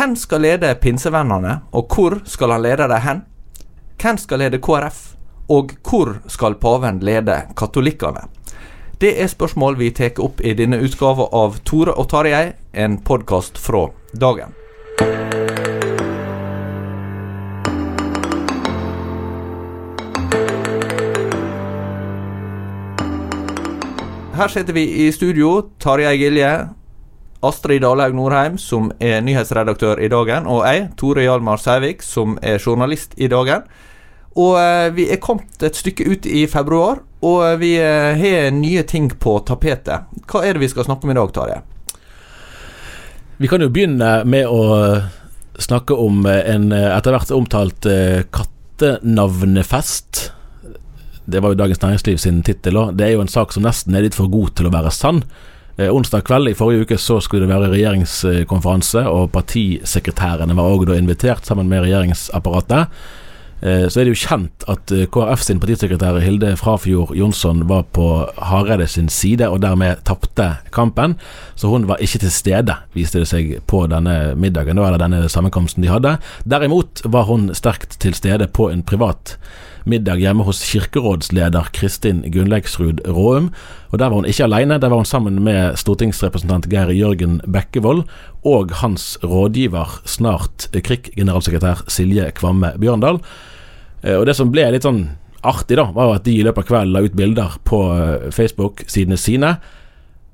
Hvem skal lede Pinsevennene, og hvor skal han lede dem hen? Hvem skal lede KrF, og hvor skal paven lede katolikkene? Det er spørsmål vi tar opp i denne utgava av Tore og Tarjei, en podkast fra dagen. Her sitter vi i studio, Tarjei Gilje, Astrid Dalhaug Norheim, som er nyhetsredaktør i Dagen, og jeg, Tore Hjalmar Sævik, som er journalist i Dagen. Og eh, vi er kommet et stykke ut i februar, og eh, vi eh, har nye ting på tapetet. Hva er det vi skal snakke om i dag, Tarjei? Vi kan jo begynne med å snakke om en etter hvert omtalt kattenavnefest. Det var jo Dagens Næringsliv sin tittel òg. Det er jo en sak som nesten er litt for god til å være sann. Eh, onsdag kveld i forrige uke så skulle det være regjeringskonferanse, og partisekretærene var òg invitert sammen med regjeringsapparatet. Eh, så er det jo kjent at eh, KrF sin partisekretær Hilde Frafjord Jonsson var på Hareide sin side, og dermed tapte kampen. Så hun var ikke til stede, viste det seg på denne middagen, eller denne sammenkomsten de hadde. Derimot var hun sterkt til stede på en privat middag hjemme hos kirkerådsleder Kristin Gunnleiksrud Råum. Og Der var hun ikke alene, der var hun sammen med stortingsrepresentant Geir Jørgen Bekkevold og hans rådgiver, snart KRIK-generalsekretær Silje Kvamme Bjørndal. Eh, Og Det som ble litt sånn artig, da, var at de i løpet av kvelden la ut bilder på eh, Facebook-sidene sine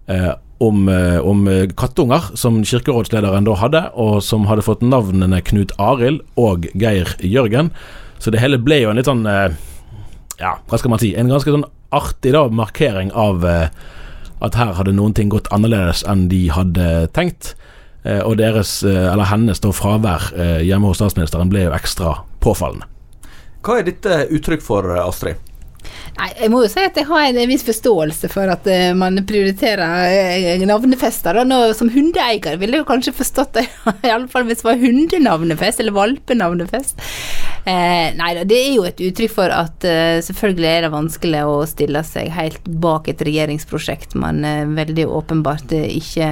eh, om, om kattunger som kirkerådslederen da hadde, og som hadde fått navnene Knut Arild og Geir Jørgen. Så det hele ble jo en litt sånn eh, Ja, hva skal man si? En ganske sånn artig da markering av eh, at her hadde noen ting gått annerledes enn de hadde tenkt. Eh, og deres, eller hennes, da fravær hjemme hos statsministeren ble jo ekstra påfallende. Hva er dette uttrykk for, Astrid? Nei, jeg må jo si at jeg har en viss forståelse for at uh, man prioriterer uh, navnefester. Da. Nå, som hundeeier ville jeg kanskje forstått det, iallfall hvis det var hundenavnefest eller valpenavnefest. Uh, nei da, det er jo et uttrykk for at selvfølgelig er det vanskelig å stille seg helt bak et regjeringsprosjekt man veldig åpenbart ikke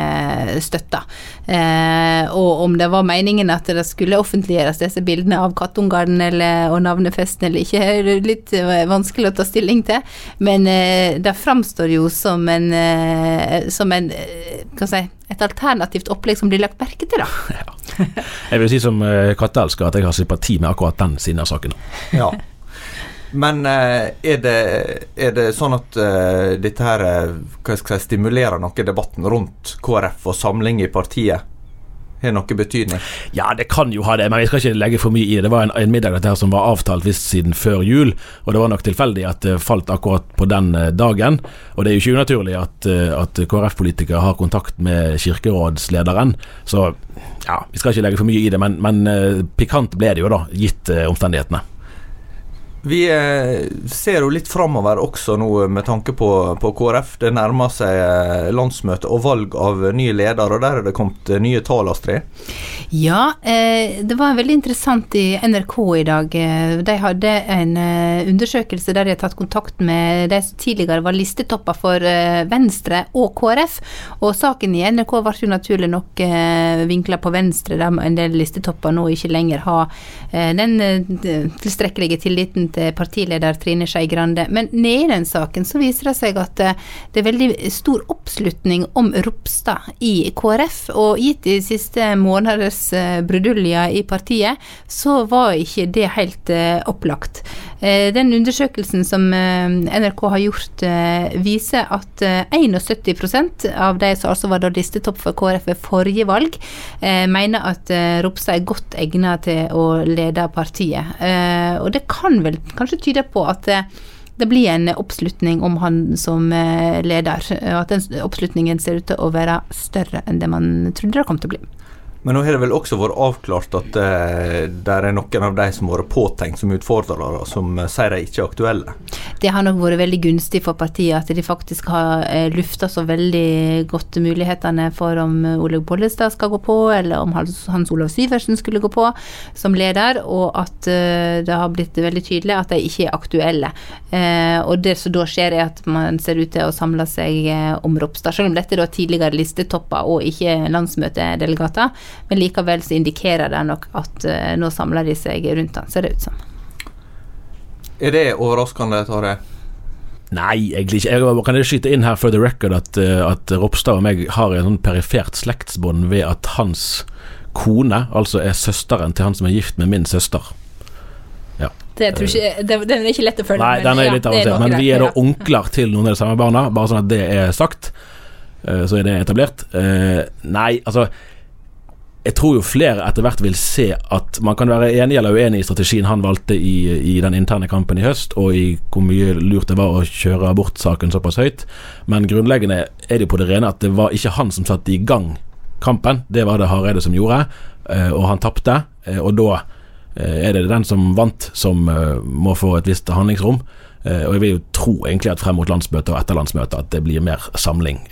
støtter. Og om det var meningen at det skulle offentliggjøres disse bildene av kattungene og navnefesten eller ikke, er det litt vanskelig å ta stilling til. Men eh, det framstår jo som en, eh, som en eh, hva si, et alternativt opplegg som blir lagt merke til, da. Jeg vil si som eh, katteelsker at jeg har sympati med akkurat den siden av saken. Ja. Men eh, er, det, er det sånn at eh, dette her hva skal jeg si, stimulerer noe debatten rundt KrF og samling i partiet? Har noe betydning? Ja, det kan jo ha det, men vi skal ikke legge for mye i det. Det var en, en middag dette her som var avtalt visst siden før jul, og det var nok tilfeldig at det falt akkurat på den eh, dagen. Og det er jo ikke unaturlig at, eh, at KrF-politikere har kontakt med kirkerådslederen, så ja, vi skal ikke legge for mye i det, men, men eh, pikant ble det jo, da, gitt eh, omstendighetene. Vi eh, ser jo litt framover også nå med tanke på, på KrF. Det nærmer seg eh, landsmøte og valg av nye ledere, og der er det kommet eh, nye tall, Astrid? Ja, eh, det var veldig interessant i NRK i dag. Eh, De hadde en eh, undersøkelse der de har tatt kontakt med de som tidligere var listetopper for eh, Venstre og KrF. Og saken i NRK ble jo naturlig nok eh, vinkla på Venstre, der en del listetopper nå ikke lenger har eh, den eh, tilstrekkelige tilliten til partileder Trine Skei Grande. Men nede i den saken så viser det seg at eh, det er veldig stor oppslutning om Ropstad i KrF. Og gitt de siste måneders eh, bruduljer i partiet, så var ikke det helt eh, opplagt. Eh, Den undersøkelsen som eh, NRK har gjort, eh, viser at eh, 71 av de som altså var listetopp for KrF ved forrige valg, mener at Ropstad er godt egnet til å lede partiet. Og det kan vel kanskje tyde på at det blir en oppslutning om han som leder. og At den oppslutningen ser ut til å være større enn det man trodde det kom til å bli. Men nå har det vel også vært avklart at eh, det er noen av de som har vært påtenkt som utfordrere, som eh, sier de ikke er aktuelle. Det har nok vært veldig gunstig for partiet at de faktisk har eh, lufta så veldig godt mulighetene for om eh, Olaug Bollestad skal gå på, eller om Hans, Olav Syversen skulle gå på som leder, og at eh, det har blitt veldig tydelig at de ikke er aktuelle. Eh, og det som da skjer, er at man ser ut til å samle seg eh, om Ropstad, selv om dette er tidligere listetopper og ikke landsmøtedelegater. Men likevel så indikerer det nok at eh, nå samler de seg rundt han, ser det ut som. Er det overraskende, Tare? Nei, egentlig ikke. Jeg kan jeg skyte inn her for the record at, eh, at Ropstad og meg har en sånn perifert slektsbånd ved at hans kone altså er søsteren til han som er gift med min søster. Ja. Det tror ikke, det, den er ikke lett å følge Nei, men den er litt er avansert. noe Men vi er da onkler til noen av de samme barna, bare sånn at det er sagt. Eh, Så er det etablert. Eh, Nei, altså jeg tror jo flere etter hvert vil se at man kan være enig eller uenig i strategien han valgte i, i den interne kampen i høst, og i hvor mye lurt det var å kjøre abortsaken såpass høyt, men grunnleggende er det jo på det rene at det var ikke han som satte i gang kampen, det var det Hareide som gjorde, eh, og han tapte, eh, og da eh, er det den som vant som må få et visst handlingsrom. Og jeg vil jo tro egentlig at frem mot landsmøtet og etter landsmøtet at det blir mer samling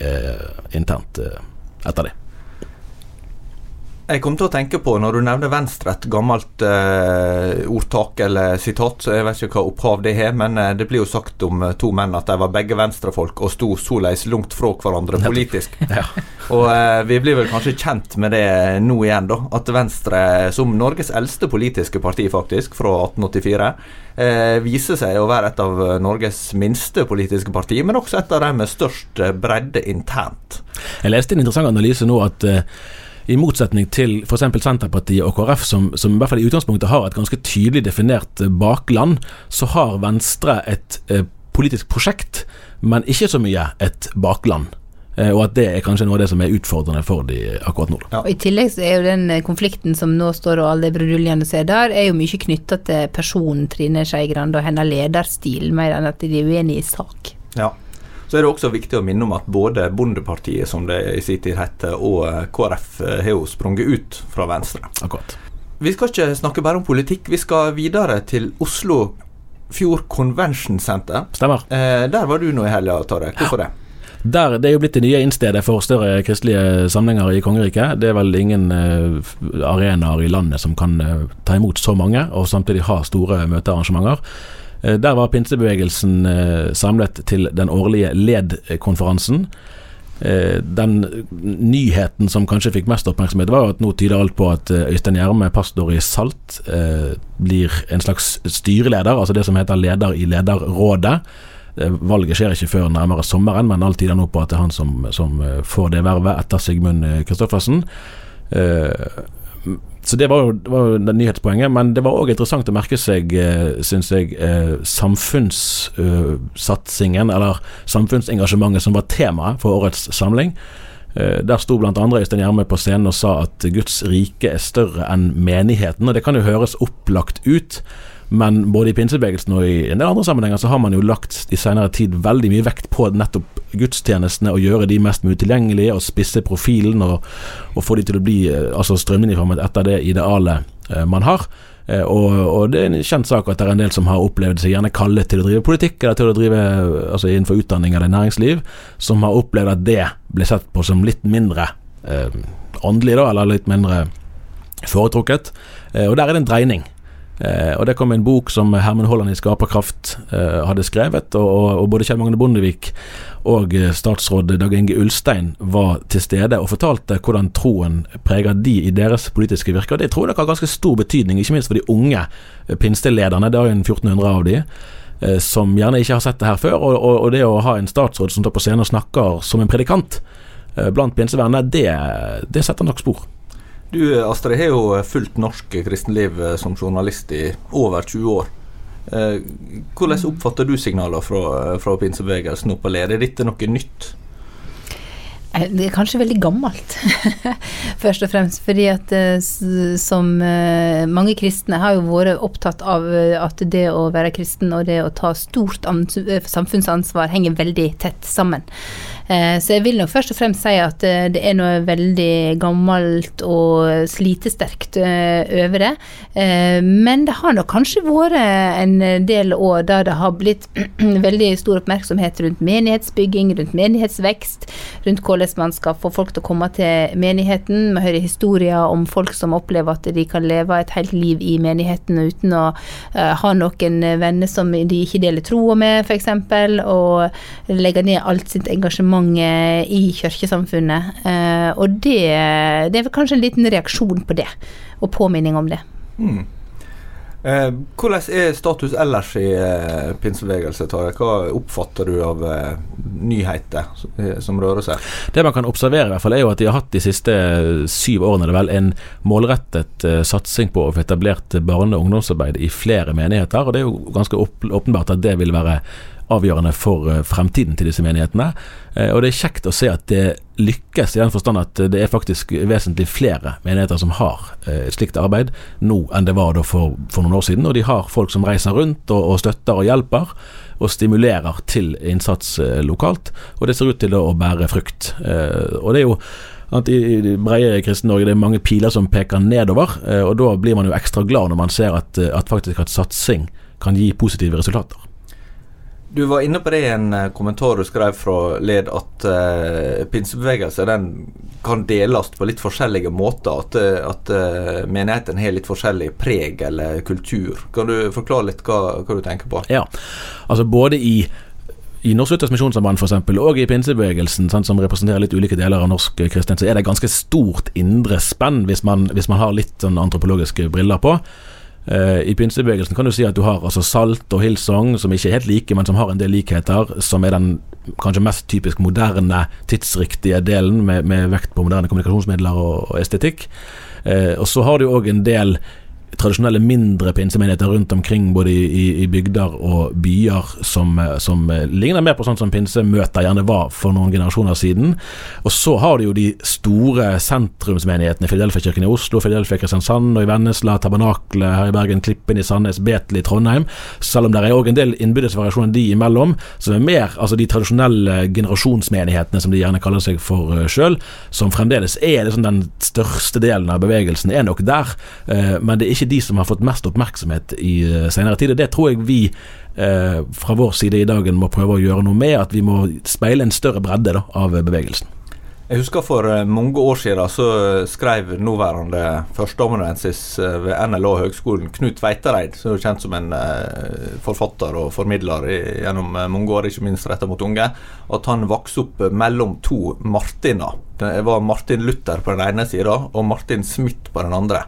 internt etter det. Jeg kom til å tenke på, når du nevner Venstre, et gammelt eh, ordtak eller sitat, så jeg vet ikke hva opphav det har, men eh, det blir jo sagt om eh, to menn at de var begge venstrefolk og sto såleis langt fra hverandre politisk. Ja. Og eh, vi blir vel kanskje kjent med det nå igjen, da. At Venstre, som Norges eldste politiske parti, faktisk, fra 1884, eh, viser seg å være et av Norges minste politiske parti, men også et av de med størst eh, bredde internt. Jeg leste en interessant analyse nå at eh, i motsetning til f.eks. Senterpartiet og KrF, som, som i hvert fall i utgangspunktet har et ganske tydelig definert eh, bakland, så har Venstre et eh, politisk prosjekt, men ikke så mye et bakland. Eh, og at det er kanskje noe av det som er utfordrende for de akkurat nå. Ja. Og I tillegg så er jo den eh, konflikten som nå står og alle de bruduljene som er der, er jo mye knytta til personen Trine Skei Grande og hennes lederstil, mer enn at de er uenige i sak. Ja. Så er det også viktig å minne om at både Bondepartiet, som det i sin tid het, og eh, KrF eh, har jo sprunget ut fra Venstre. Akkurat. Vi skal ikke snakke bare om politikk, vi skal videre til Oslo Fjord Convention Center. Stemmer. Eh, der var du nå i helga, Tarjei. Hvorfor det? Der, det er jo blitt det nye innstedet for større kristelige samlinger i kongeriket. Det er vel ingen eh, arenaer i landet som kan eh, ta imot så mange, og samtidig ha store møtearrangementer. Eh, der var pinsebevegelsen eh, samlet til den årlige LED-konferansen. Eh, den nyheten som kanskje fikk mest oppmerksomhet, var at nå tyder alt på at Øystein Gjerme, pastor i Salt, blir en slags styreleder, altså det som heter leder i lederrådet. Valget skjer ikke før nærmere sommeren, men alt tyder nå på at det er han som, som får det vervet etter Sigmund Kristoffersen. Så det var jo, det var jo det nyhetspoenget, men det var òg interessant å merke seg, eh, syns jeg, eh, samfunnssatsingen, eller samfunnsengasjementet som var temaet for årets samling. Eh, Der sto andre Øystein Gjerme på scenen og sa at Guds rike er større enn menigheten, og det kan jo høres opplagt ut. Men både i pinsebevegelsen og i en del andre sammenhenger så har man jo lagt i senere tid veldig mye vekt på nettopp gudstjenestene og gjøre de mest mulig tilgjengelige og spisse profilen og, og få de til å bli eh, altså strømlinjeformet etter det idealet eh, man har. Eh, og, og, det er en kjent sak at det er en del som har opplevd seg gjerne kallet til å drive politikk, eller til å drive altså innenfor utdanning eller næringsliv, som har opplevd at det ble sett på som litt mindre eh, åndelig, da, eller litt mindre foretrukket. Eh, og der er det en dreining. Eh, og Det kom en bok som Herman Holland i Skaperkraft eh, hadde skrevet, og, og både Kjell Magne Bondevik og eh, statsråd Dag Inge Ulstein var til stede og fortalte hvordan troen preger de i deres politiske virke. Det tror jeg har ganske stor betydning, ikke minst for de unge eh, pinstelederne. Det er jo en 1400 av de eh, som gjerne ikke har sett det her før. Og, og, og det å ha en statsråd som står på scenen og snakker som en predikant blant pinsevenner, det, det setter nok spor. Du Astrid har jo fulgt norsk kristenliv eh, som journalist i over 20 år. Eh, hvordan oppfatter du signaler fra, eh, fra pinsebevegelsen og led? Er dette noe nytt? Det er kanskje veldig gammelt, først og fremst. Fordi at som mange kristne har jo vært opptatt av at det å være kristen og det å ta stort samfunnsansvar henger veldig tett sammen. Eh, så jeg vil nok først og fremst si at eh, det er noe veldig gammelt og slitesterkt eh, over det. Men det har nok kanskje vært en del år da det har blitt veldig stor oppmerksomhet rundt menighetsbygging, rundt menighetsvekst, rundt hvordan man skal få folk til å komme til menigheten. Vi hører historier om folk som opplever at de kan leve et helt liv i menigheten uten å ha noen venner som de ikke deler troa med, f.eks., og legge ned alt sitt engasjement engasjement i kirkesamfunnet. Eh, og det, det er kanskje en liten reaksjon på det, og påminning om det. Mm. Eh, hvordan er status ellers i eh, pinsebevegelsen? Hva oppfatter du av eh, nyheter som, eh, som, rører seg? Det man kan observere, i hvert fall er jo at de har hatt de siste syv årene det vel, en målrettet satsing på å få etablert barne- og ungdomsarbeid i flere menigheter. og Det er jo ganske åpenbart at det vil være avgjørende for eh, fremtiden til disse menighetene. Eh, og det er kjekt å se at det lykkes, i den forstand at det er faktisk vesentlig flere menigheter som har eh, et slikt arbeid nå enn det var for, for, noen år siden. Og de har folk som reiser rundt og, og støtter og hjelper og stimulerer til innsats lokalt. Og det ser ut til å bære frukt. Og det er jo at I breie Kristen-Norge det er mange piler som peker nedover, og da blir man jo ekstra glad når man ser at, at faktisk at satsing kan gi positive resultater. Du var inne på det i en uh, kommentar du skrev fra led, at uh, pinsebevegelse den kan deles på litt forskjellige måter. At, uh, at uh, menigheten har litt forskjellig preg eller kultur. Kan du forklare litt hva, hva du tenker på? Ja, altså både i i Norsk Luthers Misjonssamband f.eks., og i pinsebevegelsen, sant, som representerer litt ulike deler av norsk kristenhet, så er det ganske stort indre spenn hvis man, hvis man har litt sånn antropologiske briller på. Uh, I pinsebevegelsen kan du si at du har altså Salt og Hillsong, som ikke er helt like, men som har en del likheter. Som er den kanskje mest typisk moderne, tidsriktige delen, med, med vekt på moderne kommunikasjonsmidler og, og estetikk. Uh, og så har du òg en del tradisjonelle mindre pinsemenigheter rundt omkring både i, i, bygder og byer som, som, ligner mer på sånn som pinsemøter gjerne var for noen generasjoner siden. Og så har du jo de store sentrumsmenighetene, Fidelfia-kirken i Oslo, Fidelfia Kristiansand og i Vennesla, Tabernaklet her i Bergen, Klippen i Sandnes, Betel i Trondheim. Selv om det er òg en del innbyrdes variasjoner de imellom, som er mer altså de tradisjonelle generasjonsmenighetene, som de gjerne kaller seg for uh, sjøl, som fremdeles er liksom den største delen av bevegelsen, er nok der. Men det er ikke ikke de som har fått mest oppmerksomhet i uh, senere tid. Det tror jeg vi eh, fra vår side i dagen må prøve å gjøre noe med. At vi må speile en større bredde da, av bevegelsen. Jeg husker For eh, mange år siden så skrev nåværende førsteamanuensis ved NLA høgskolen, Knut Veitereid, som er kjent som en forfatter og formidler gjennom mange år, ikke minst retta mot unge, at han vokste opp mellom to Martiner. Det var Martin Luther på den ene sida og Martin Smith på den andre.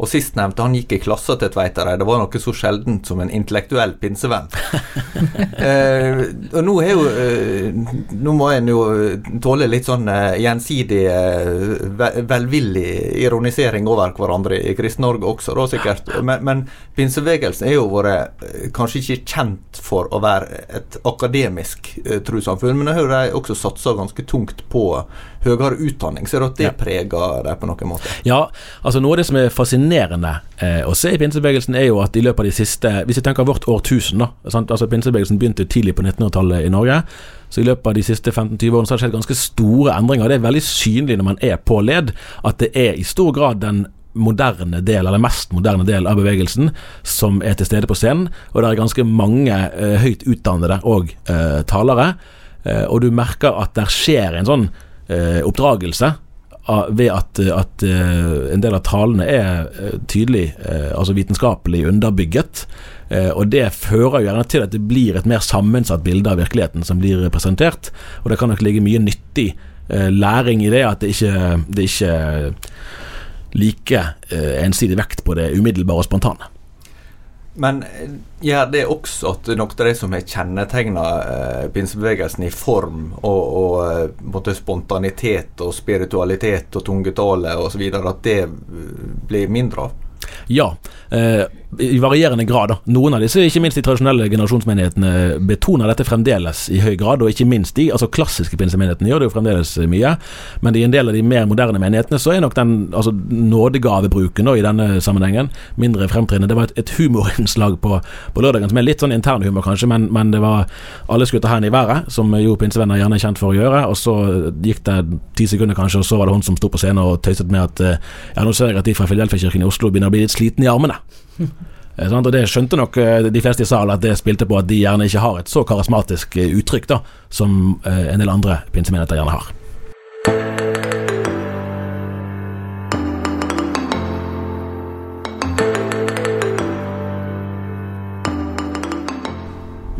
Og sistnevnte han gikk i klassa til Tveitereid. Det var noe så sjeldent som en intellektuell pinsevenn. eh, og nå er jo eh, Nå må en jo tåle litt sånn eh, gjensidig eh, velvillig ironisering over hverandre i Kristen-Norge også, da sikkert. Men, men pinsebevegelsen er jo vært eh, kanskje ikke kjent for å være et akademisk eh, trossamfunn, men jeg hører de også satser ganske tungt på høyere utdanning. Ser du at det ja. preger deg på noen måte? Ja, altså noe av det som er fascinerende eh, å se i pinsebevegelsen, er jo at i løpet av de siste Hvis vi tenker vårt årtusen, da. Sant? altså Pinsebevegelsen begynte tidlig på 1900-tallet i Norge. Så i løpet av de siste 15-20 årene så har det skjedd ganske store endringer. Det er veldig synlig når man er på led, at det er i stor grad den moderne del, eller mest moderne del av bevegelsen som er til stede på scenen. Og det er ganske mange eh, høyt utdannede og eh, talere. Eh, og du merker at der skjer en sånn oppdragelse ved at, at eh, en del av talene er eh, tydelig altså vitenskapelig underbygget. og det fører jo gjerne til at det blir et mer sammensatt bilde av virkeligheten som blir presentert. Og det kan nok ligge mye nyttig læring i det, at det ikke, det ikke like eh, ensidig vekt på det umiddelbare og spontane. Men gjør gjør det også at noe av det som har kjennetegna eh, pinsebevegelsen i form, og, og eh, spontanitet og spiritualitet og tungetale osv., at det blir mindre av? Ja, eh, i varierende grad. Da. Noen av disse, ikke minst de tradisjonelle generasjonsmenighetene, betoner dette fremdeles i høy grad. Og ikke minst de altså klassiske pinsemenighetene gjør det jo fremdeles mye. Men i en del av de mer moderne menighetene så er nok den altså, nådegavebruken i denne sammenhengen mindre fremtredende. Det var et, et humorinnslag på, på, lørdagen som er litt sånn intern humor, kanskje, men, men det var alle skulle ta hendene i været, som jo pinsevenner gjerne er kjent for å gjøre. Og så gikk det ti sekunder, kanskje, og så var det hun som sto på scenen og tøyset med at ja, nå ser jeg at de fra Fidelfia-kirken i Oslo begynner å bli litt sliten i armene. Eh, og Det skjønte nok eh, de fleste i salen at det spilte på at de gjerne ikke har et så karismatisk eh, uttrykk da, som en del andre pinsemenigheter gjerne har.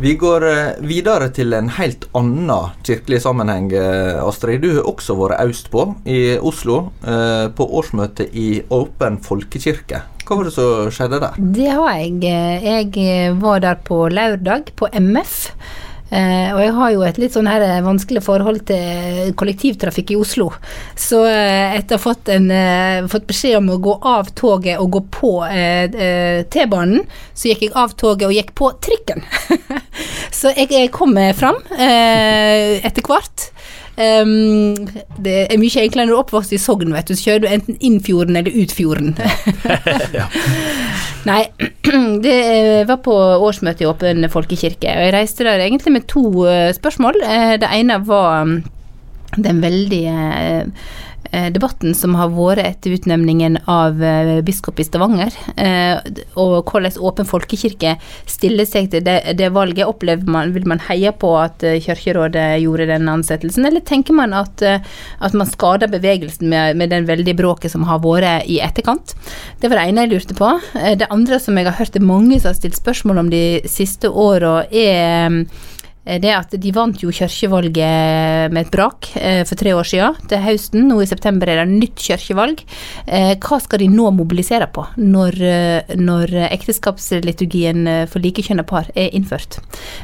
Vi går videre til en helt annen kirkelig sammenheng. Astrid, du har også vært østpå, i Oslo, på årsmøtet i Åpen folkekirke. Hva var det som skjedde der? Det har jeg. Jeg var der på lørdag, på MF. Eh, og jeg har jo et litt sånn her eh, vanskelig forhold til kollektivtrafikk i Oslo. Så eh, etter å ha fått, en, eh, fått, beskjed om å gå av toget og gå på eh, eh, T-banen, så gikk jeg av toget og gikk på trikken. så jeg, jeg kom fram etter hvert. Um, det er mye enklere når du er oppvokst i Sogn, vet du. Så kjører du enten inn fjorden eller ut fjorden. Nei, det var på årsmøtet i Åpen folkekirke, og jeg reiste der egentlig med to uh, spørsmål. Uh, det ene var um, den veldige Eh, debatten som har vært etter utnevningen av eh, biskop i Stavanger, eh, og hvordan Åpen folkekirke stiller seg til det, det valget. Opplever man, Vil man heie på at Kirkerådet gjorde den ansettelsen, eller tenker man at, at man skader bevegelsen med, med den veldige bråket som har vært i etterkant? Det var det ene jeg lurte på. Det andre som jeg har hørt det mange som har stilt spørsmål om de siste åra, er Eh, det at de vant jo kirkevalget med et brak eh, for tre år siden, til høsten. Nå i september er det nytt kirkevalg. Eh, hva skal de nå mobilisere på, når, når ekteskapsliturgien for likekjønna par er innført?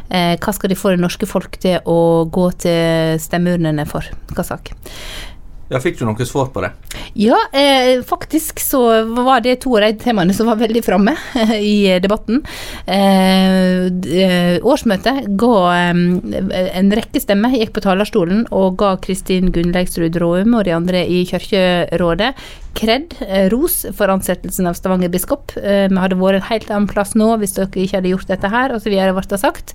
Hva skal de få det norske folk til å gå til stemmeurnene for? Hva sak? Ja, Fikk du noe svar på det? Ja, eh, faktisk så var det to av de temaene som var veldig framme i debatten. Eh, eh, årsmøtet ga eh, en rekke stemmer, gikk på talerstolen og ga Kristin Gunnleiksrud Råum og de andre i Kirkerådet kred, eh, ros, for ansettelsen av Stavanger biskop. Eh, vi hadde vært en helt annen plass nå hvis dere ikke hadde gjort dette her, osv. ble det sagt.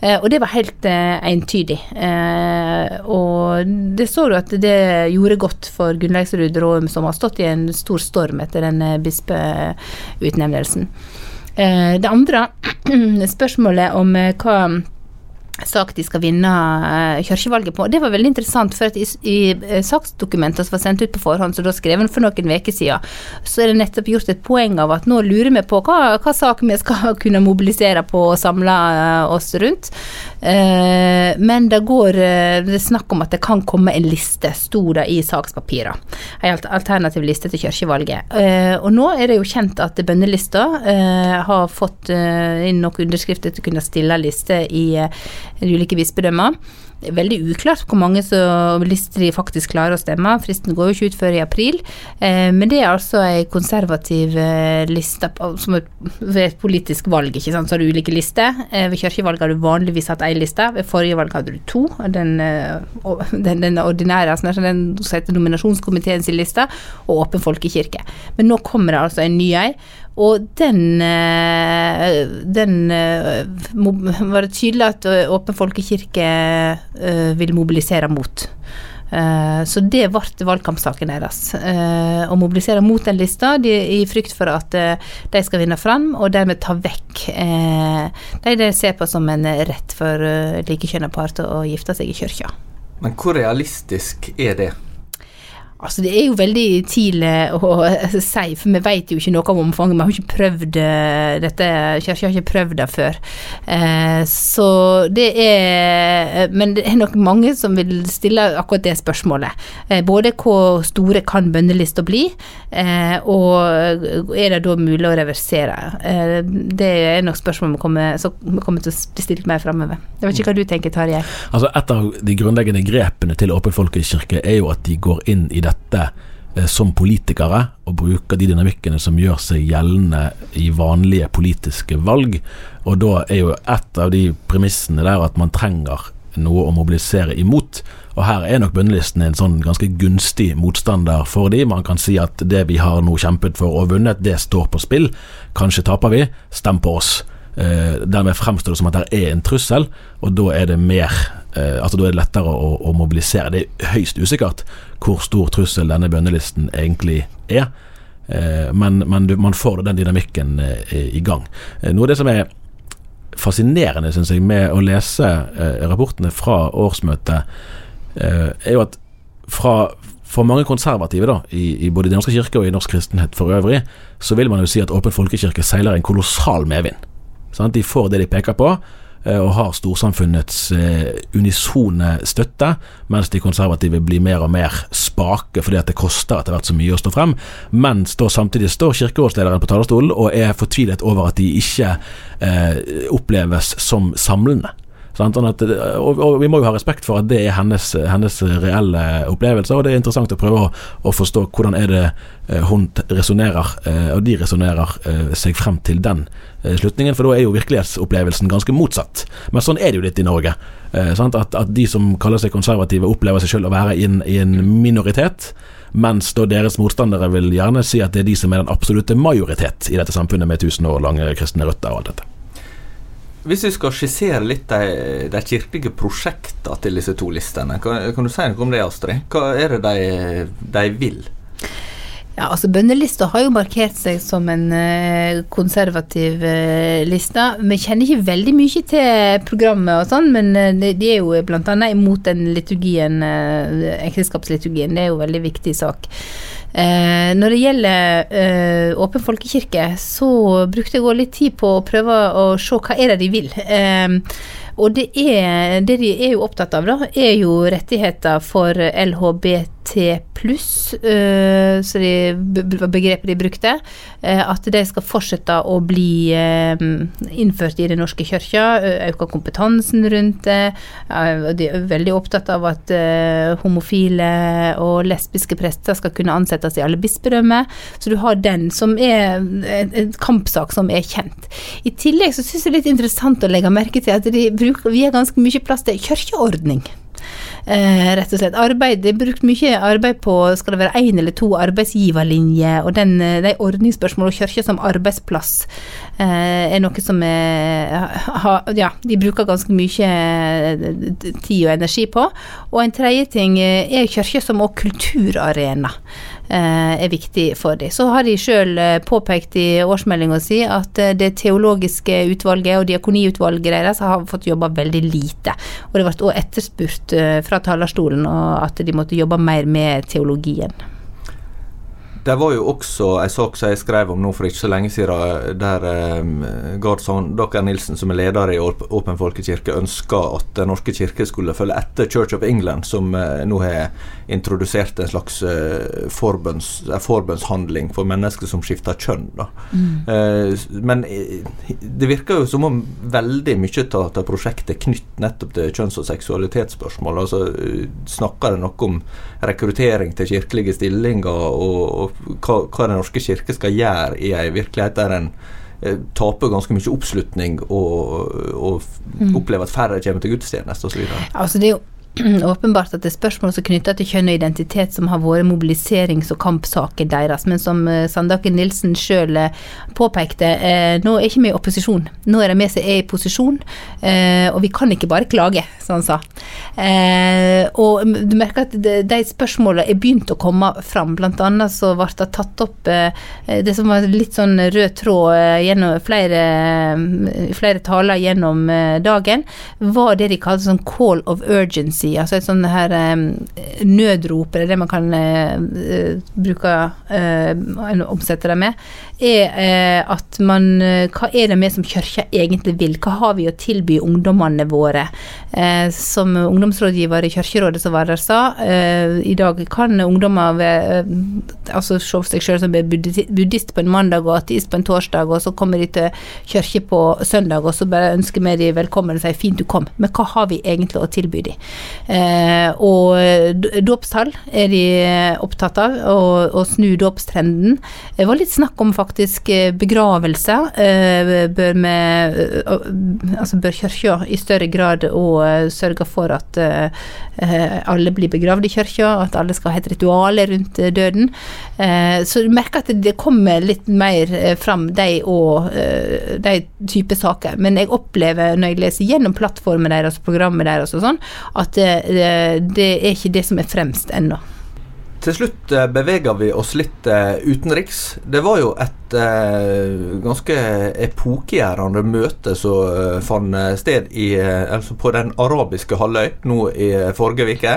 Eh, og det var helt entydig. Og det så du at det gjorde godt for Gunnleiksrud Råum, som har stått i en stor storm etter den bispeutnevnelsen. Det andre spørsmålet om hva sak de skal vinne uh, kirkevalget på. Det var veldig interessant, for at i, i uh, saksdokumentene som var sendt ut på forhånd, som da skrevet for noen uker siden, så er det nettopp gjort et poeng av at nå lurer vi på hva, hva sak vi skal kunne mobilisere på og samle uh, oss rundt. men det går det er snakk om at det kan komme en liste, sto det i sakspapirene. En alternativ liste til kirkevalget. og nå er det jo kjent at bønnelista har fått inn noen underskrifter til å kunne stille liste i de ulike bispedømmer. Det er veldig uklart hvor mange lister de faktisk klarer å stemme. Fristen går jo ikke ut før i april. Eh, men det er altså ei konservativ eh, liste som ved et politisk valg. ikke sant? Så har du ulike lister. Eh, ved kirkevalg har du vanligvis hatt én liste. Ved forrige valg hadde du to. Den, den, den ordinære, altså den som heter nominasjonskomiteens liste, og Åpen folkekirke. Men nå kommer det altså en ny ei. Og den, eh, den eh, var det tydelig at Åpen folkekirke vil mobilisere mot. Eh, så det ble valgkampsaken deres. Eh, å mobilisere mot den lista de, i frykt for at eh, de skal vinne fram, og dermed ta vekk eh, de de ser på som en rett for likekjønna par til å gifte seg i kirka. Men hvor realistisk er det? Altså Det er jo veldig tidlig å si, for vi vet jo ikke noe om omfanget. Vi har ikke prøvd eh, dette, Kirka har ikke prøvd det før. Eh, så det er Men det er nok mange som vil stille akkurat det spørsmålet. Eh, både hvor store kan bønnelista bli, eh, og er det da mulig å reversere? Eh, det er nok spørsmål vi kommer, kommer til å stilt mer framover. Jeg vet ikke hva du tenker, Tarjei? Altså Et av de grunnleggende grepene til Åpen folkekirke er jo at de går inn i dette eh, som politikere, og bruker de dynamikkene som gjør seg gjeldende i vanlige politiske valg. Og da er jo et av de premissene der at man trenger noe å mobilisere imot. Og her er nok bønnelisten en sånn ganske gunstig motstander for de. Man kan si at det vi har nå kjempet for og vunnet, det står på spill. Kanskje taper vi. Stem på oss. Eh, dermed fremstår det som at det er en trussel, og da er det mer eh, Altså da er det lettere å, å, mobilisere. Det er høyst usikkert hvor stor trussel denne bønnelisten egentlig er, eh, men, men du, man får den dynamikken eh, i gang. Eh, noe av det som er fascinerende, syns jeg, med å lese rapportene fra årsmøtet, er jo at fra for mange konservative da, i, i både Den norske kirke og i norsk kristenhet for øvrig, så vil man jo si at Åpen folkekirke seiler en kolossal medvind. De får det de peker på, og har storsamfunnets eh, unisone støtte, mens de konservative blir mer og mer spake fordi at det koster etter hvert så mye å stå frem. Mens da samtidig står kirkerådslederen på talerstolen og er fortvilet over at de ikke eh, oppleves som samlende. At, og, og, vi må jo ha respekt for at det er hennes, hennes reelle opplevelse, og det er interessant å prøve å, å forstå hvordan er det eh, hun resonnerer, eh, og de resonnerer eh, seg frem til den slutningen, for da er jo virkelighetsopplevelsen ganske motsatt. Men sånn er det jo litt i Norge. At, at, de som kaller seg konservative, opplever seg selv å være i en, i en minoritet. Mens da deres motstandere vil gjerne si at det er de som er den absolutte majoritet i dette samfunnet med tusen år lange kristne røtter og alt dette. Hvis vi skal skissere litt de, de kirkelige prosjektene til disse to listene, kan, kan, du si noe om det, Astrid? Hva er det de, de vil? Ja, altså Bønnelista har jo markert seg som en uh, konservativ uh, liste. Vi kjenner ikke veldig mye til programmet og sånn, men de, de, er jo bl.a. imot den liturgien, ekteskapsliturgien. Det er jo en veldig viktig sak. Eh, når det gjelder eh, Åpen folkekirke, så brukte jeg òg litt tid på å prøve å se hva er det de vil. Eh, og det, er, det de er jo opptatt av, da, er jo rettigheter for LHBT pluss, øh, så det begrepet de brukte. Uh, at de skal fortsette å bli uh, innført i Den norske kirka. Øke kompetansen rundt det. de er veldig opptatt av at homofile og lesbiske prester skal kunne ansettes i alle bispedømmer. Så du har den, som er en kampsak som er kjent. I tillegg så syns jeg det er litt interessant å legge merke til at de bruker, vi ganske mye plass til kirkeordning. Eh, rett og slett. Arbeid, det er brukt mye arbeid på skal det være én eller to arbeidsgiverlinjer, og den, eh, de ordningsspørsmål og kirka som arbeidsplass eh, er noe som er, ha, ja, de bruker ganske mye eh, tid og energi på. Og en tredje ting er kirka som også kulturarena. Eh, er viktig for dem. Så har de sjøl eh, påpekt i årsmeldinga si at eh, det teologiske utvalget og diakoniutvalget deres har fått jobba veldig lite. Og det ble òg etterspurt fra talerstolen at de måtte jobbe mer med teologien. Det var jo også en sak som jeg skrev om nå for ikke så lenge siden, der um, Gard Sandaker Nilsen, som er leder i Åpen folkekirke, ønska at Den norske kirke skulle følge etter Church of England, som uh, nå har introdusert en slags uh, forbønns, uh, forbønnshandling for mennesker som skifter kjønn. Mm. Uh, men det virker jo som om veldig mye av prosjektet er knytt nettopp til kjønns- og seksualitetsspørsmål. Altså, snakker det noe om rekruttering til kirkelige stillinger og, og hva, hva Den norske kirke skal gjøre i ei virkelighet der en eh, taper ganske mye oppslutning og, og mm. opplever at færre kommer til gudstjeneste osv. Altså det er jo åpenbart at det er spørsmål som knytter til kjønn og identitet som har vært mobiliserings- og kampsaker deres. Men som eh, Sandaker Nilsen sjøl eh, påpekte, eh, nå er ikke vi i opposisjon. Nå er det vi som er i posisjon, og vi kan ikke bare klage, som han sa. Og du merker at de, spørsmåla er begynt å komme fram. Blant annet så ble det tatt opp det som var litt sånn rød tråd gjennom flere, flere taler gjennom dagen, var det de kalte sånn call of urgency si, altså et sånn her um, nødrop, eller det man kan uh, bruke uh, omsette det med, er uh, at man Hva er det vi som kirke egentlig vil? Hva har vi å tilby ungdommene våre? som ungdomsrådgiver i Kirkerådet, som var der, sa, i dag kan ungdommer altså se seg selv som buddhist på en mandag og ateist på en torsdag, og så kommer de til kirke på søndag, og så bare ønsker vi dem velkommen og sier 'fint du kom', men hva har vi egentlig å tilby dem? Eh, og dåpstall er de opptatt av, å snu dåpstrenden. Det var litt snakk om faktisk eh, begravelse. Eh, bør vi Altså bør kirka i større grad å sørge for at alle blir begravd i kirka, at alle skal ha et ritual rundt døden. Så du merker at det kommer litt mer fram, de og de type saker. Men jeg opplever når jeg leser gjennom plattformen deres og programmet deres og sånn, at det, er ikke det som er fremst ennå. Til slutt eh, beveger vi oss litt uh, utenriks. Det var jo et uh, ganske epokegjørende møte som uh, fant sted i, altså på den arabiske halvøy nå i forrige uke.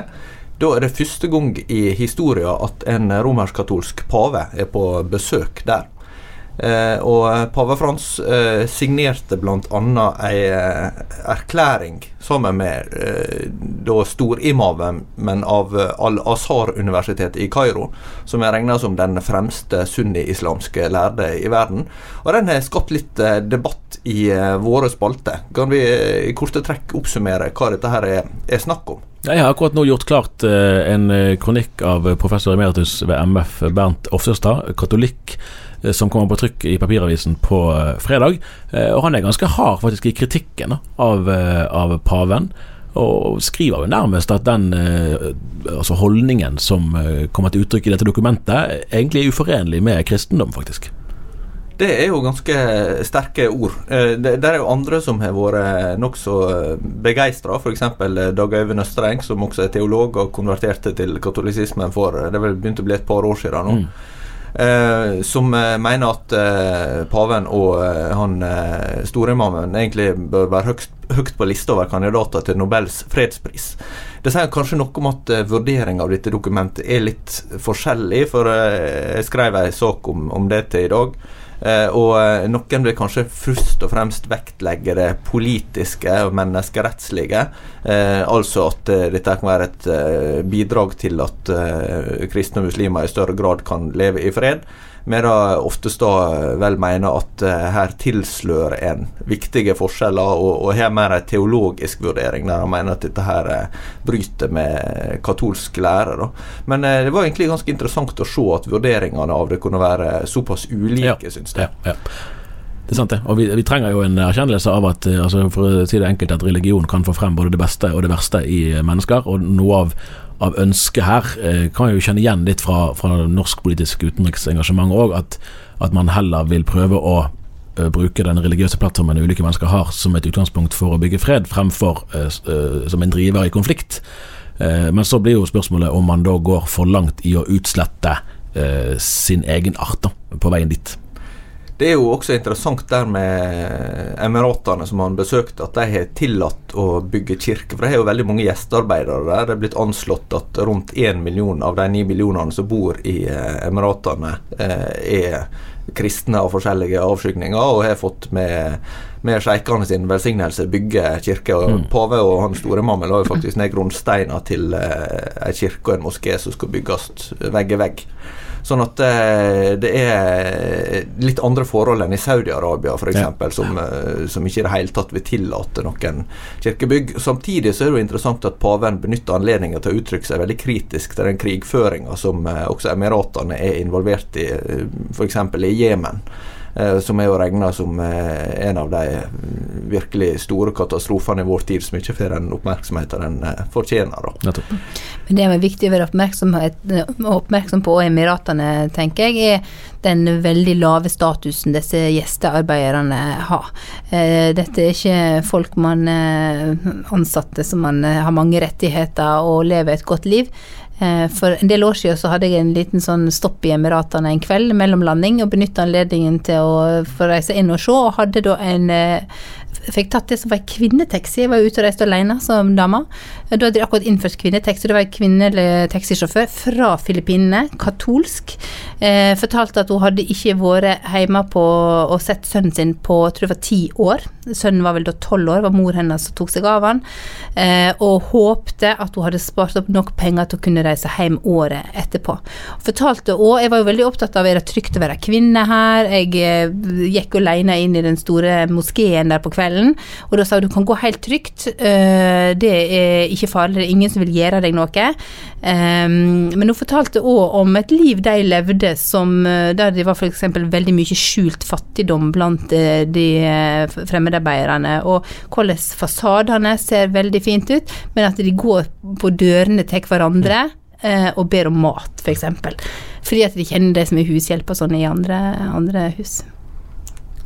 Da er det første gang i historien at en romersk-katolsk pave er på besøk der. Eh, og pave Frans eh, signerte bl.a. ei eh, erklæring sammen med eh, da storimamen av eh, Al-Azhar-universitetet i Kairo, som er regna som den fremste sunni-islamske lærde i verden. Og den har skapt litt eh, debatt i eh, våre spalter. Kan vi i korte trekk oppsummere hva dette her er, er snakk om? Jeg har akkurat nå gjort klart en kronikk av professor emeritus ved MF Bernt Offestad katolikk Eh, som kommer på trykk i papiravisen på eh, fredag. Eh, og han er ganske hard faktisk i kritikken av, av paven. Og skriver jo nærmest at den altså holdningen som kommer til uttrykk i dette dokumentet, egentlig er uforenlig med kristendom, faktisk. Det er jo ganske sterke ord. Det, er jo andre som har vært nokså begeistra. F.eks. Dag Øyvind Østreng, som også er teolog og konverterte til katolisismen for det vel begynt å bli et par år siden nå. Mm. Eh, som eh, mener at eh, paven og eh, han eh, storimamen egentlig bør være høyst, høyt på lista over kandidater til Nobels fredspris. Det sier kanskje noe om at eh, vurderinga av dette dokumentet er litt forskjellig, for jeg skrev en sak om, om det til i dag. Eh, og eh, noen vil kanskje først og fremst vektlegge det politiske og menneskerettslige. Eh, altså at dette kan være et bidrag til at kristne og muslimer i større grad kan leve i fred. Men da oftest da vel mener at uh, her tilslører en viktige forskjeller, og, og har mer en teologisk vurdering, der han mener at dette her bryter med katolsk lære. Da. Men det var egentlig ganske interessant å se at vurderingene av det kunne være såpass ulike, ja, syns jeg. Ja, ja. Det er sant, det. Og vi, vi, trenger jo en erkjennelse av at altså for å si det enkelt, at religion kan få frem både det beste og det verste i mennesker. Og noe av av ønsket her. Eh, kan jeg jo kjenne igjen litt fra, fra norsk politisk utenriksengasjement òg, at, at, man heller vil prøve å uh, bruke den religiøse plattformen ulike mennesker har, som et utgangspunkt for å bygge fred, fremfor uh, uh, som en driver i konflikt. men så blir jo spørsmålet om man da går for langt i å utslette sin egen art da, på veien dit. Det er jo også interessant der med Emiratene som han besøkte, at de har tillatt å bygge kirke. For de har jo veldig mange gjestearbeidere der. Det er blitt anslått at rundt én million av de ni millionene som bor i eh, Emiratene, eh, er kristne av forskjellige avskygninger og har fått med, med sjeikene sin velsignelse bygge kirke. Og mm. Pave og hans store mamma la jo faktisk ned grunnsteiner til eh, ei kirke og en moské som skal bygges vegg i vegg. Sånn at eh, det er litt andre forhold enn i Saudi-Arabia f.eks., ja. som, eh, som ikke i det hele tatt vil tillate noen kirkebygg. Samtidig så er det jo interessant at paven benytter anledningen til å uttrykke seg veldig kritisk til den krigføringa som eh, også Emiratene er involvert i, f.eks. i Jemen. Eh, som er jo regne som eh, en av de virkelig store katastrofene i vår tid, som ikke får den oppmerksomheten den eh, fortjener. Da. Men det er viktig å være oppmerksom på i Emiratene, tenker jeg, er den veldig lave statusen disse gjestearbeiderne har. Eh, Dette er ikke folk man ansatte som man har mange rettigheter og lever et godt liv. Eh, For en del år siden så hadde jeg en liten sånn stopp i Emiratene en kveld mellom landing, og benytta anledningen til å få reise inn og se, og hadde da en eh, Fikk tatt det som var kvinnetaxi. Jeg var ute og reiste alene som dame. Da hadde de akkurat innført kvinnetaxi. Det var en kvinnelig taxisjåfør fra Filippinene, katolsk. Eh, fortalte at hun hadde ikke vært hjemme på, og sett sønnen sin på jeg tror det var ti år. Sønnen var vel da tolv år, var mor hennes som tok seg av han. Eh, og håpte at hun hadde spart opp nok penger til å kunne reise hjem året etterpå. Fortalte òg Jeg var jo veldig opptatt av er det trygt å være kvinne her. Jeg eh, gikk alene inn i den store moskeen der på kvelden, og da sa hun du kan gå helt trygt. eh, det er ikke farlig, det er ingen som vil gjøre deg noe. Um, men hun fortalte òg om et liv de levde som eh, der det var f.eks. veldig mye skjult fattigdom blant eh, de eh, fremmedarbeiderne, og hvordan fasadene ser veldig fint ut, men at de går på dørene til hverandre eh, og ber om mat, f.eks. Fordi at de kjenner de som er hushjelp og sånn i andre, andre hus.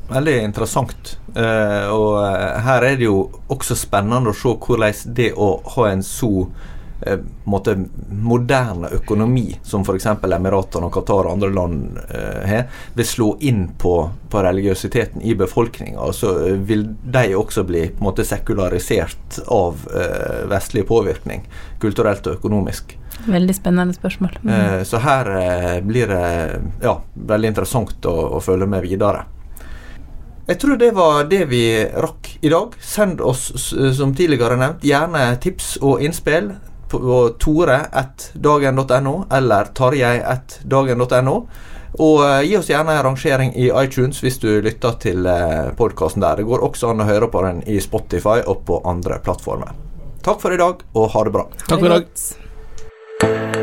Veldig interessant. Uh, og eh, her er det jo også spennende å se hvordan det å ha en så uh, måte, moderne økonomi som f.eks. Emiratene og Qatar og andre land har, vil slå inn på, på religiøsiteten i befolkninga. Så vil de også bli på en måte sekularisert av vestlig påvirkning, kulturelt og økonomisk. Veldig spennende spørsmål. Mm. Så her blir det ja, veldig interessant å, å følge med videre. Jeg tror det var det vi rakk i dag. Send oss, som tidligere nevnt, gjerne tips og innspill på tore.dagen.no eller tarjei.dagen.no. Og eh, gi oss gjerne en rangering i iTunes hvis du lytter til uh, podkasten der. Det går også an å høre på den i Spotify og på andre plattformer. Takk for i dag, og ha det bra. Takk for i dag.